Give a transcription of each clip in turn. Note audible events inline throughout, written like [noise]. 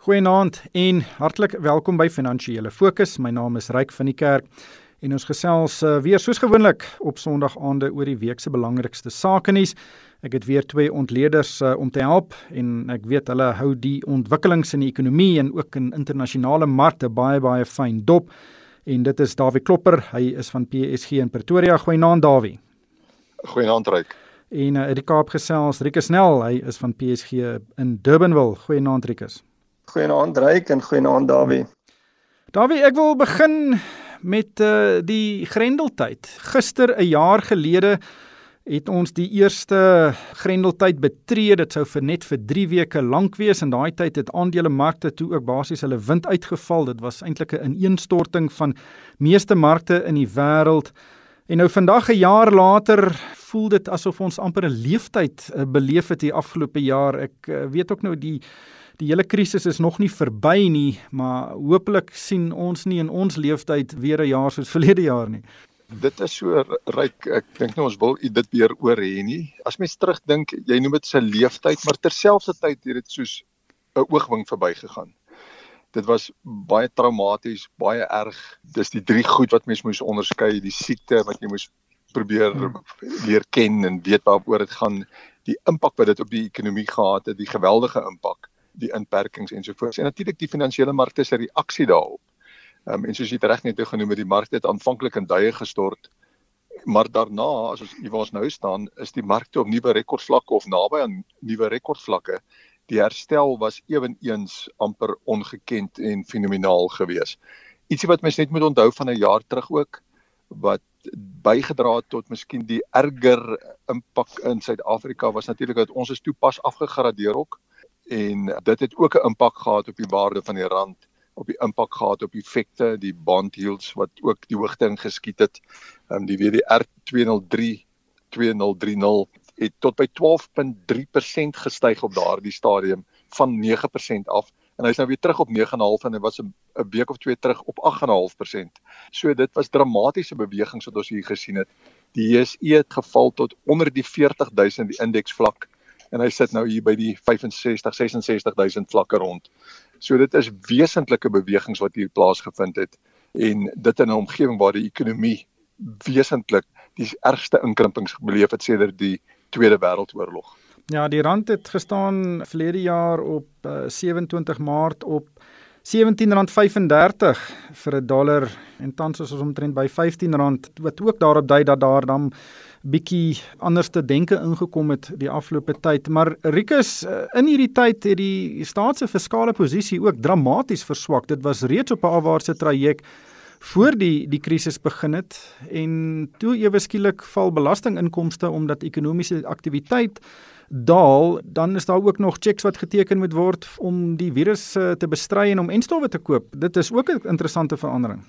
Goeienaand en hartlik welkom by Finansiële Fokus. My naam is Ryk van die Kerk en ons gesels uh, weer soos gewoonlik op Sondagaande oor die week se belangrikste sake nuus. Ek het weer twee ontleeders uh, om te help en ek weet hulle hou die ontwikkelings in die ekonomie en ook in internasionale markte baie baie fyn dop. En dit is Dawie Klopper, hy is van PSG in Pretoria. Goeienaand Dawie. Goeienaand Ryk. En uh, uit die Kaap gesels Rikus Snell, hy is van PSG in Durbanville. Goeienaand Rikus. Goeienaand Ryk en goeienaand Dawie. Dawie, ek wil begin met uh die Grendeltyd. Gister 'n jaar gelede het ons die eerste Grendeltyd betree. Dit sou vir net vir 3 weke lank wees en daai tyd het aandelemarkte toe ook basies hulle wind uitgeval. Dit was eintlik 'n ineenstorting van meeste markte in die wêreld. En nou vandag 'n jaar later voel dit asof ons amper 'n leeftyd uh, beleef het hier afgelope jaar. Ek uh, weet ook nou die die hele krisis is nog nie verby nie, maar hopelik sien ons nie in ons leeftyd weer 'n jaar soos verlede jaar nie. Dit is so ryk. Ek dink nie ons wil dit weer oor hê nie. As mens terugdink, jy noem dit 'n leeftyd, maar terselfdertyd het dit soos 'n oogwink verbygegaan. Dit was baie traumaties, baie erg. Dis die drie goed wat mens moes onderskei, die siekte wat jy moes probeer hmm. leer ken en weet waaroor dit gaan, die impak wat dit op die ekonomie gehad het, die geweldige impak die inperkings ensovoorts. En natuurlik die finansiële markte se reaksie daarop. Ehm um, en soos jy dit reg net toe genoem het, die markte het aanvanklik in duie gestort. Maar daarna, as ons hier waar ons nou staan, is die markte op nuwe rekordvlakke of naby aan nuwe rekordvlakke. Die herstel was ewenigs amper ongekend en fenomenaal geweest. Ietsie wat mens net moet onthou van 'n jaar terug ook wat bygedra het tot miskien die erger impak in Suid-Afrika was natuurlik dat ons is toepas afgegradeer ook en dit het ook 'n impak gehad op die waarde van die rand op die impak gehad op effekte die bond yields wat ook die hoogte ingeskiet het. Ehm um, die WDR 203 2030 het tot by 12.3% gestyg op daardie stadium van 9% af en hy's nou weer terug op 9.5 en hy was 'n week of twee terug op 8.5%. So dit was dramatiese bewegings wat ons hier gesien het. Die JSE het geval tot onder die 40000 die indeks vlak en hy sit nou hier by die 65 66000 vlakke rond. So dit is wesentlike bewegings wat hier plaasgevind het en dit in 'n omgewing waar die ekonomie wesentlik die ergste inkrimpings beleef het sedert die Tweede Wêreldoorlog. Ja, die rand het gestaan verlede jaar op uh, 27 Maart op R17.35 vir 'n dollar en tans is ons omtrent by R15 wat ook daarop dui dat daar dan bietjie anders te denke ingekom het die afgelope tyd. Maar Rikus, eh, in hierdie tyd het die staat se fiskale posisie ook dramaties verswak. Dit was reeds op 'n afwaartse traject voor die die krisis begin het en toe ewe skielik val belastinginkomste omdat ekonomiese aktiwiteit daal, dan is daar ook nog checks wat geteken moet word om die virus eh, te bestry en om enstowwe te koop. Dit is ook 'n interessante verandering.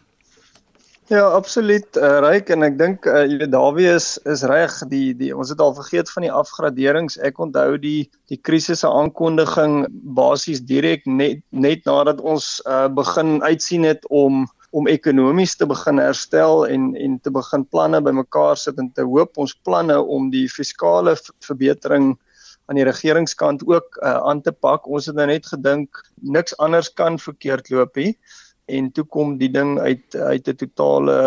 Ja, absoluut uh, ryk en ek dink uh, jy weet Dawie is is reg die die ons het al vergeet van die afgraderings. Ek onthou die die krisisse aankondiging basies direk net net nadat ons uh, begin uitsien het om om ekonomies te begin herstel en en te begin planne bymekaar sit en te hoop ons planne om die fiskale verbetering aan die regeringskant ook uh, aan te pak. Ons het nou net gedink niks anders kan verkeerd loop nie en toe kom die ding uit uit 'n totale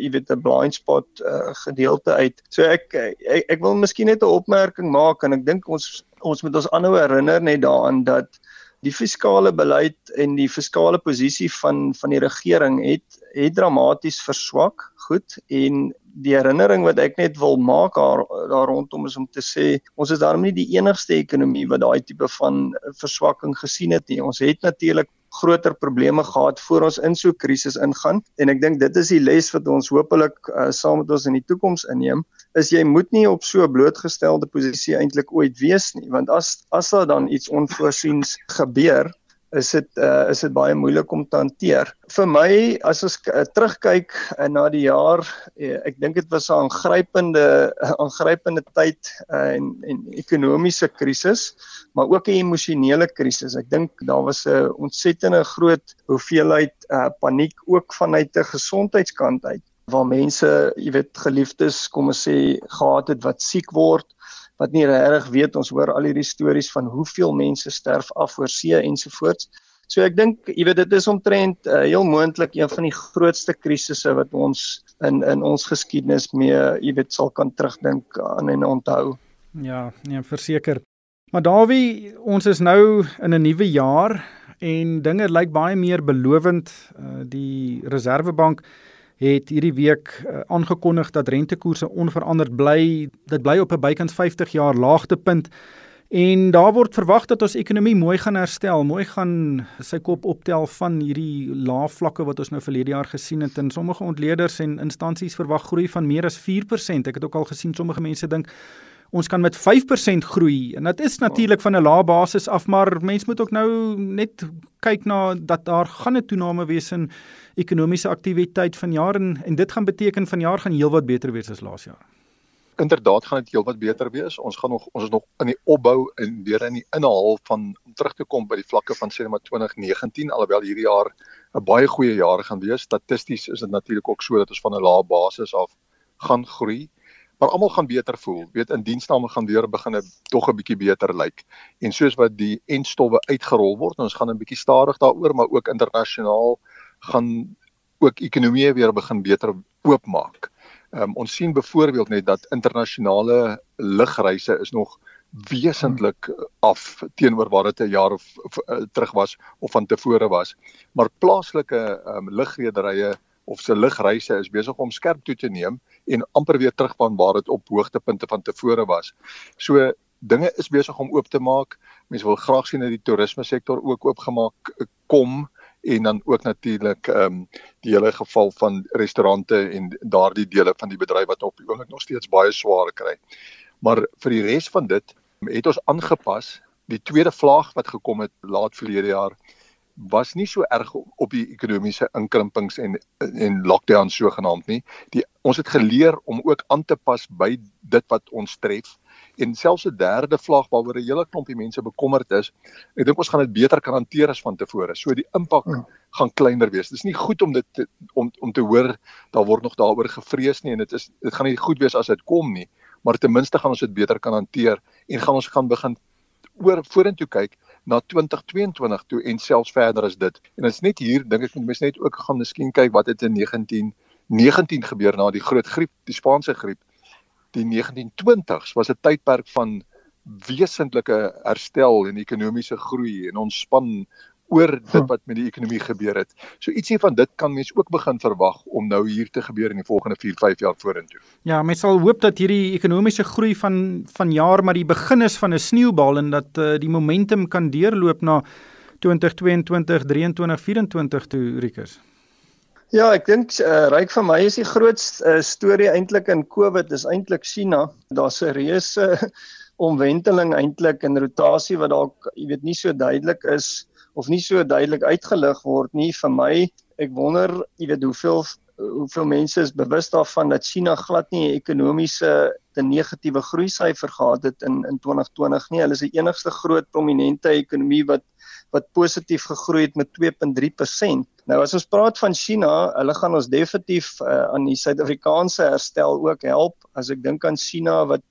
jy weet 'n blind spot uh, gedeelte uit. So ek, ek ek wil miskien net 'n opmerking maak en ek dink ons ons moet ons aanhou herinner net daaraan dat die fiskale beleid en die fiskale posisie van van die regering het het dramaties verswak. Goed en die herinnering wat ek net wil maak daar daar rondom is om te sê ons is daarom nie die enigste ekonomie wat daai tipe van verswakking gesien het nie. Ons het natuurlik groter probleme gehad voor ons in so 'n krisis ingaan en ek dink dit is die les wat ons hopelik uh, saam met ons in die toekoms inneem is jy moet nie op so 'n blootgestelde posisie eintlik ooit wees nie want as as daar dan iets onvoorsiens gebeur is dit uh, is dit baie moeilik om te hanteer. Vir my as ons uh, terugkyk uh, na die jaar, uh, ek dink dit was 'n aangrypende [laughs] aangrypende tyd uh, en en ekonomiese krisis, maar ook 'n emosionele krisis. Ek dink daar was 'n ontsettende groot hoeveelheid uh, paniek ook vanuit 'n gesondheidskant uit waar mense, jy weet, geliefdes kom ons sê gehad het wat siek word wat nie regtig weet ons hoor al hierdie stories van hoeveel mense sterf af oor see ensovoorts So ek dink jy weet dit is omtrent uh, heel moontlik een van die grootste krisisse wat ons in in ons geskiedenis mee jy weet sal kan terugdink aan en onthou. Ja, nee, verseker. Maar Dawie, ons is nou in 'n nuwe jaar en dinge lyk baie meer belovend. Uh, die Reserwebank het hierdie week uh, aangekondig dat rentekoerse onveranderd bly. Dit bly op 'n bykans 50 jaar laagtepunt. En daar word verwag dat ons ekonomie mooi gaan herstel, mooi gaan sy kop optel van hierdie lae vlakke wat ons nou verlede jaar gesien het. En sommige ontleeders en instansies verwag groei van meer as 4%. Ek het ook al gesien sommige mense dink ons kan met 5% groei. En dit is natuurlik van 'n lae basis af, maar mens moet ook nou net kyk na dat daar gaan 'n toename wees in ekonomiese aktiwiteit vanjaar en en dit gaan beteken vanjaar gaan heelwat beter wees as laas jaar. Inderdaad gaan dit heelwat beter wees. Ons gaan nog ons is nog in die opbou en weer in die inhaal van om terug te kom by die vlakke van sê maar 2019 alhoewel hierdie jaar 'n baie goeie jaar gaan wees. Statisties is dit natuurlik ook so dat ons van 'n lae basis af gaan groei maar almal gaan beter voel. Weet in diensname gaan weer begin tog 'n bietjie beter lyk. En soos wat die enstowwe uitgerol word, ons gaan 'n bietjie stadig daaroor, maar ook internasionaal gaan ook ekonomieë weer begin beter oopmaak. Um, ons sien byvoorbeeld net dat internasionale lugreise is nog wesentlik af teenoor waar dit 'n jaar of, of uh, terug was of van tevore was. Maar plaaslike um, lugrederye of se lugreise is besig om skerp toe te neem en amper weer terug van waar dit op hoogtepunte van tevore was. So dinge is besig om oop te maak. Mense wil graag sien dat die toerisme sektor ook oopgemaak eh, kom en dan ook natuurlik ehm um, die hele geval van restaurante en daardie dele van die bedryf wat op die oomblik nog steeds baie swaar kry. Maar vir die res van dit het ons aangepas. Die tweede vlaag wat gekom het laat verlede jaar was nie so erg op die ekonomiese inkrimpings en en lockdowns sogenaamd nie. Die ons het geleer om ook aan te pas by dit wat ons tref en selfs 'n derde vlaag waaroor 'n hele klompie mense bekommerd is. Ek dink ons gaan dit beter kan hanteer as van tevore. So die impak ja. gaan kleiner wees. Dit is nie goed om dit te, om om te hoor daar word nog daaroor gevrees nie en dit is dit gaan nie goed wees as dit kom nie, maar ten minste gaan ons dit beter kan hanteer en gaan ons gaan begin oor vorentoe kyk na 2022 toe en selfs verder as dit. En dit is net hier dink ek moet mens net ook gaan miskien kyk wat het in 1919 gebeur na die groot griep, die Spaanse griep. Die 1920s was 'n tydperk van wesentlike herstel en ekonomiese groei en ons span oor dit hm. wat met die ekonomie gebeur het. So ietsie van dit kan mens ook begin verwag om nou hier te gebeur in die volgende 4, 5 jaar vorentoe. Ja, mens sal hoop dat hierdie ekonomiese groei van van jaar maar die begin is van 'n sneeubal en dat uh, die momentum kan deurloop na 2022, 23, 24 toe Rikus. Ja, ek dink uh, ryk vir my is die grootste uh, storie eintlik in COVID is eintlik China. Daar's 'n reuse uh, [laughs] omwenteling eintlik in rotasie wat dalk jy weet nie so duidelik is of nie so duidelik uitgelig word nie vir my ek wonder jy weet hoeveel hoeveel mense is bewus daarvan dat China glad nie 'n ekonomiese te negatiewe groei syfer gehad het in in 2020 nie hulle is die enigste groot prominente ekonomie wat wat positief gegroei het met 2.3%. Nou as ons praat van China, hulle gaan ons definitief uh, aan die Suid-Afrikaanse herstel ook help. As ek dink aan China wat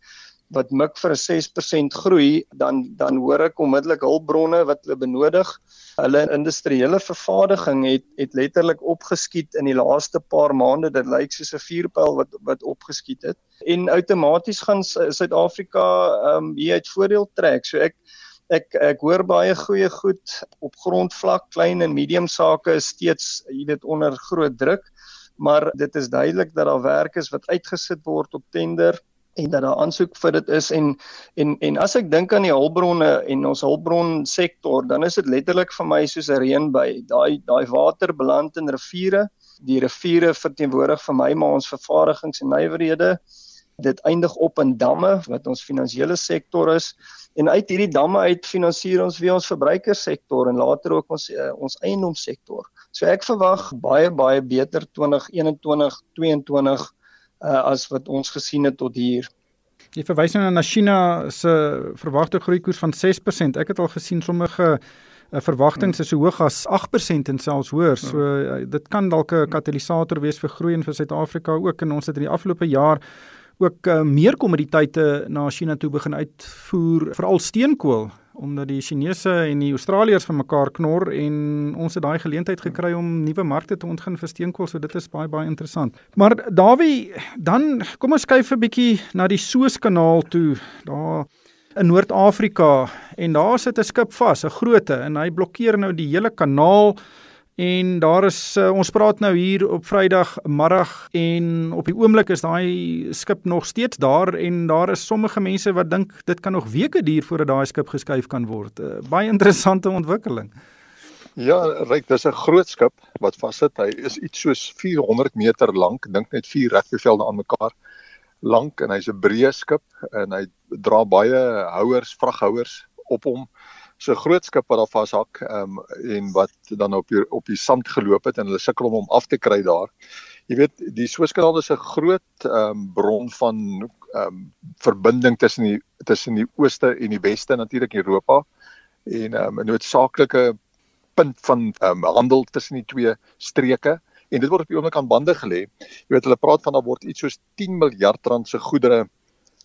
wat mik vir 'n 6% groei, dan dan hoor ek onmiddellik hulpbronne wat hulle benodig. Hulle industriële vervaardiging het het letterlik opgeskiet in die laaste paar maande. Dit lyk soos 'n vuurpyl wat wat opgeskiet het. En outomaties gaan Suid-Afrika ehm um, hier uit voordeel trek. So ek ek ek hoor baie goeie goed op grondvlak, klein en medium sake is steeds, jy weet, onder groot druk. Maar dit is duidelik dat daar werk is wat uitgesit word op tender en dat daar aansoek vir dit is en en en as ek dink aan die hulpbronne en ons hulpbron sektor dan is dit letterlik vir my soos 'n reënby daai daai water beland in riviere. Die riviere verteenwoordig vir my maar ons vervaardigings en nywerhede. Dit eindig op in damme wat ons finansiële sektor is. En uit hierdie damme uit finansier ons weer ons verbruikerssektor en later ook ons uh, ons eiendomssektor. So ek verwag baie baie beter 2021 22 uh, as wat ons gesien het tot hier. Jy verwys nou na China se verwagte groeikoers van 6%. Ek het al gesien sommige uh, verwagtinge is so hoog as 8% en selfs hoër. So uh, dit kan dalk 'n katalisator wees vir groei in vir Suid-Afrika ook en ons het in die afgelope jaar ook uh, meer kommoditeite na China toe begin uitvoer, veral steenkool omdat die Chinese en die Australiërs vir mekaar knor en ons het daai geleentheid gekry om nuwe markte te ontgin vir steenkool, so dit is baie baie interessant. Maar Dawie, dan kom ons kyk 'n bietjie na die Suezkanaal toe. Daar in Noord-Afrika en daar sit 'n skip vas, 'n grootte en hy blokkeer nou die hele kanaal En daar is uh, ons praat nou hier op Vrydag middag en op die oomblik is daai skip nog steeds daar en daar is sommige mense wat dink dit kan nog weke duur voordat daai skip geskuif kan word. Uh, baie interessante ontwikkeling. Ja, ryk, dis 'n groot skip wat vassit. Hy is iets soos 400 meter lank, dink net vier regvelde aan mekaar lank en hy's 'n breë skip en hy dra baie houers, vraghouers op hom so 'n groot skip wat daar vashak um, en wat dan op die, op die sand geloop het en hulle sukkel om hom af te kry daar. Jy weet die Suezkanaal is 'n groot um, bron van um, verbinding tussen die tussen die ooste en die weste natuurlik Europa en um, 'n noodsaaklike punt van um, handel tussen die twee streke en dit word op die oomblik aan bande gelê. Jy weet hulle praat van daar word iets soos 10 miljard rand se goedere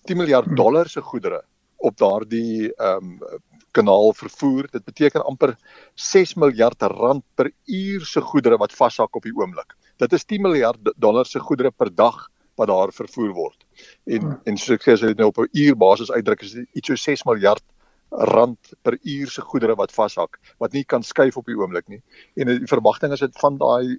10 miljard dollar se goedere op daardie ehm um, kanaal vervoer. Dit beteken amper 6 miljard rand per uur se goedere wat vashak op die oomblik. Dit is 10 miljard dollar se goedere per dag wat daar vervoer word. En hmm. en soos ek sê as jy dit nou op 'n uurbasis uitdruk is dit iets so 6 miljard rand per uur se goedere wat vashak wat nie kan skuif op die oomblik nie. En die verwagting is dit van daai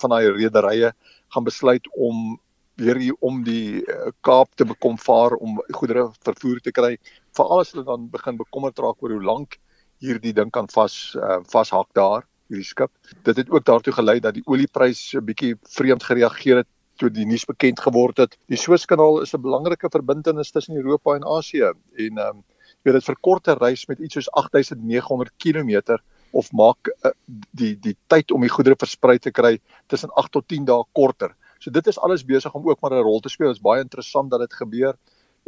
van daai rederye gaan besluit om weer hier om die uh, Kaap te bekom vaar om goedere vervoer te kry veral as hulle dan begin bekommerd raak oor hoe lank hierdie ding kan vas uh, vashak daar hierdie skip. Dit het ook daartoe gelei dat die oliepryse 'n bietjie vreemd gereageer het toe die nuus bekend geword het. Die Suezkanaal is 'n belangrike verbintenis tussen Europa en Asië en ehm um, weet dit verkort 'n reis met iets soos 8900 km of maak uh, die die tyd om die goedere versprei te kry tussen 8 tot 10 dae korter. So dit is alles besig om ook maar 'n rol te speel. Dit is baie interessant dat dit gebeur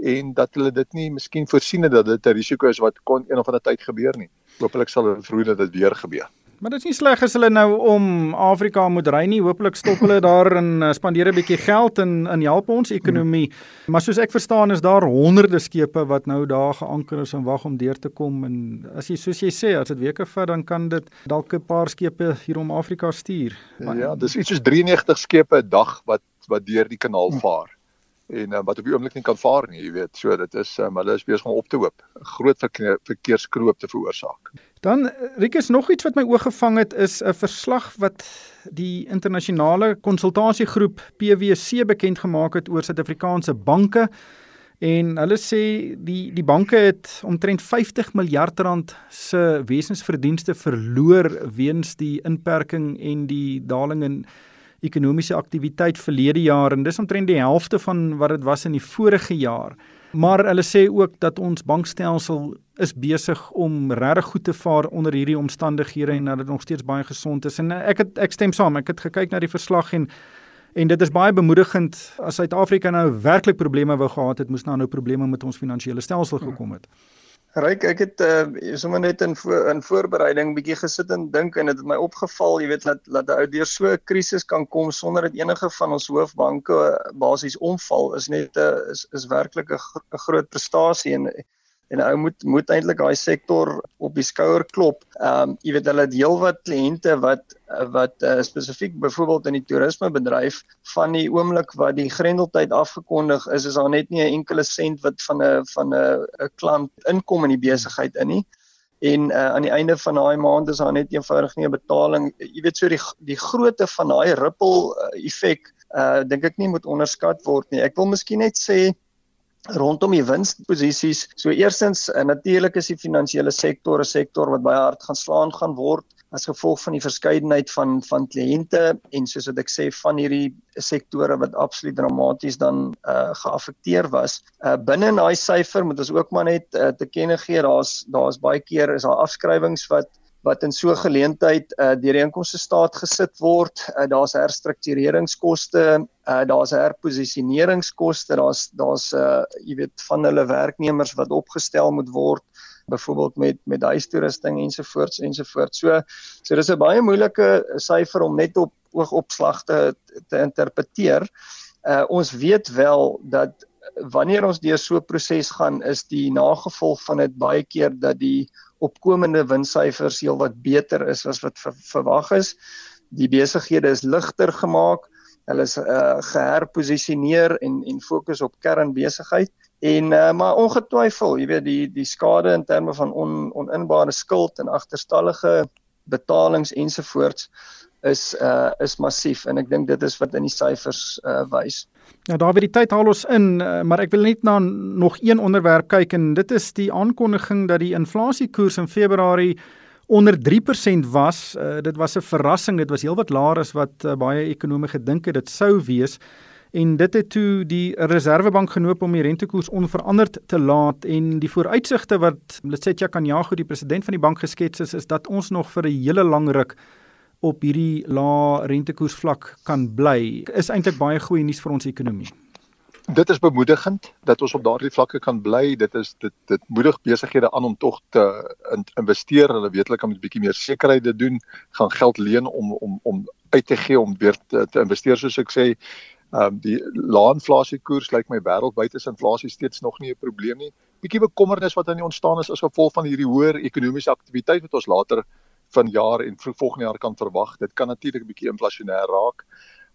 en dat hulle dit nie miskien voorsien het dat dit 'n risiko is wat kon een of ander tyd gebeur nie. Hoopelik sal hulle verhoed dat dit weer gebeur. Maar dit is nie sleg as hulle nou om Afrika moet ry nie. Hoopelik stop hulle daar en uh, spandeer 'n bietjie geld in in help ons ekonomie. Hmm. Maar soos ek verstaan is daar honderde skepe wat nou daar geanker is en wag om deur te kom en as jy soos jy sê as dit weke vat dan kan dit dalk 'n paar skepe hier om Afrika stuur. Ja, dis iets soos 93 skepe 'n dag wat wat deur die kanaal hmm. vaar en uh, wat op die oomblik nie kan vaar nie, jy weet. So dit is um, hulle is besig om op te hoop, groot verkeer, verkeerskroop te veroorsaak. Dan Rikus nog iets wat my oog gevang het is 'n verslag wat die internasionale konsultasiegroep PwC bekend gemaak het oor Suid-Afrikaanse banke. En hulle sê die die banke het omtrent 50 miljard rand se wesensverdienste verloor weens die inperking en die daling in ekonomiese aktiwiteit verlede jaar en dis omtrent die helfte van wat dit was in die vorige jaar. Maar hulle sê ook dat ons bankstelsel is besig om regtig goed te vaar onder hierdie omstandighede en dat dit nog steeds baie gesond is. En ek het ek stem saam. Ek het gekyk na die verslag en en dit is baie bemoedigend as Suid-Afrika nou werklik probleme wou gehad het, moes nou nou probleme met ons finansiële stelsel gekom het. Hmm. Ryk, ek het uh, sommer net in vo in voorbereiding bietjie gesit en dink en dit het my opgeval, jy weet dat dat 'n ou deur so 'n krisis kan kom sonder dat enige van ons hoofbanke basies omval is net 'n uh, is is werklik 'n groot prestasie en en ou moet moet eintlik daai sektor op die skouer klop. Ehm um, jy weet hulle het heelwat kliënte wat wat uh, spesifiek byvoorbeeld in die toerismebedryf van die oomblik wat die grendeltyd afgekondig is, is daar net nie 'n enkele sent wat van 'n van 'n 'n klant inkom in die besigheid in nie. En uh, aan die einde van daai maand is daar net eenvoudig nie 'n betaling. Jy weet so die die grootte van daai ripple uh, effek uh dink ek nie moet onderskat word nie. Ek wil miskien net sê rondom die winsposisies. So eerstens uh, natuurlik is die finansiële sektor 'n sektor wat baie hard gaan slaan gaan word as gevolg van die verskeidenheid van van kliënte en soos wat ek sê van hierdie sektore wat absoluut dramaties dan uh geaffekteer was. Uh binne in daai syfer moet ons ook maar net uh, te kenne gee daar's daar's baie keer is daar afskrywings wat wat in so geleentheid uh, deur die inkomste staat gesit word. Uh, daar's herstruktureringskoste, uh, daar's herposisioneringskoste, daar's daar's uh, jy weet van hulle werknemers wat opgestel moet word byvoorbeeld met met huistoerusting ensovoorts ensovoorts. So so dis 'n baie moeilike syfer om net op oogopslag te te interpreteer. Uh ons weet wel dat wanneer ons deur so 'n proses gaan, is die nagevolg van dit baie keer dat die opkomende winssyfers heelwat beter is as wat ver, verwag is. Die besighede is ligter gemaak. Hulle is uh, geherposisioneer en en fokus op kernbesigheid. En uh, maar ongetwyfeld, jy weet die die skade in terme van on, oninbare skuld en agterstallige betalings ensovoorts is uh is massief en ek dink dit is wat in die syfers uh wys. Nou daar weer die tyd haal ons in, uh, maar ek wil net na nog een onderwerp kyk en dit is die aankondiging dat die inflasiekoers in Februarie onder 3% was. Uh, dit was 'n verrassing, dit was heelwat laer as wat uh, baie ekonome gedink het dit sou wees en dit het toe die Reserwebank genoop om die rentekoers onveranderd te laat en die vooruitsigte wat Letsetja Kanyago die president van die bank geskets is is dat ons nog vir 'n hele lang ruk op hierdie lae rentekoers vlak kan bly is eintlik baie goeie nuus vir ons ekonomie. Dit is bemoedigend dat ons op daardie vlakke kan bly. Dit is dit dit moedig besighede aan om tog te in, investeer. Hulle weet hulle kan met 'n bietjie meer sekerheid dit doen, gaan geld leen om om om uit te gee om weer te, te investeer soos ek sê. Ehm um, die lae inflasiekoers lyk my wêreldwyd is inflasie steeds nog nie 'n probleem nie. Bietjie bekommernis wat aan die ontstaan is as gevolg van hierdie hoër ekonomiese aktiwiteit wat ons later vanjaar en vroeg volgende jaar kan verwag. Dit kan natuurlik 'n bietjie inflasionêr raak.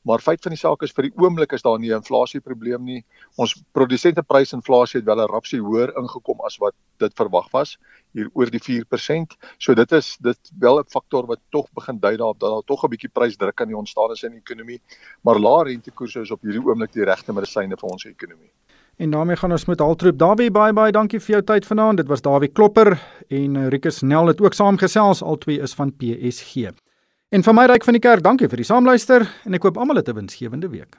Maar feit van die saak is vir die oomblik is daar nie 'n inflasie probleem nie. Ons produsenteprysinflasie het wel 'n rapsie hoër ingekom as wat dit verwag was, hier oor die 4%. So dit is dit wel 'n faktor wat tog begin dui daarop dat daar tog 'n bietjie prysdruk aan die ontstaan is in die ekonomie. Maar lae rentekoerse is op hierdie oomblik die regte medisyne vir ons ekonomie. En daarmee gaan ons met Altroep. Dawie, baie baie dankie vir jou tyd vanaand. Dit was Dawie Klopper en Rikus Nel het ook saamgesels. Albei is van PSG. En vir my ryk van die kerk, dankie vir die saamluister en ek hoop almal het 'n winsgewende week.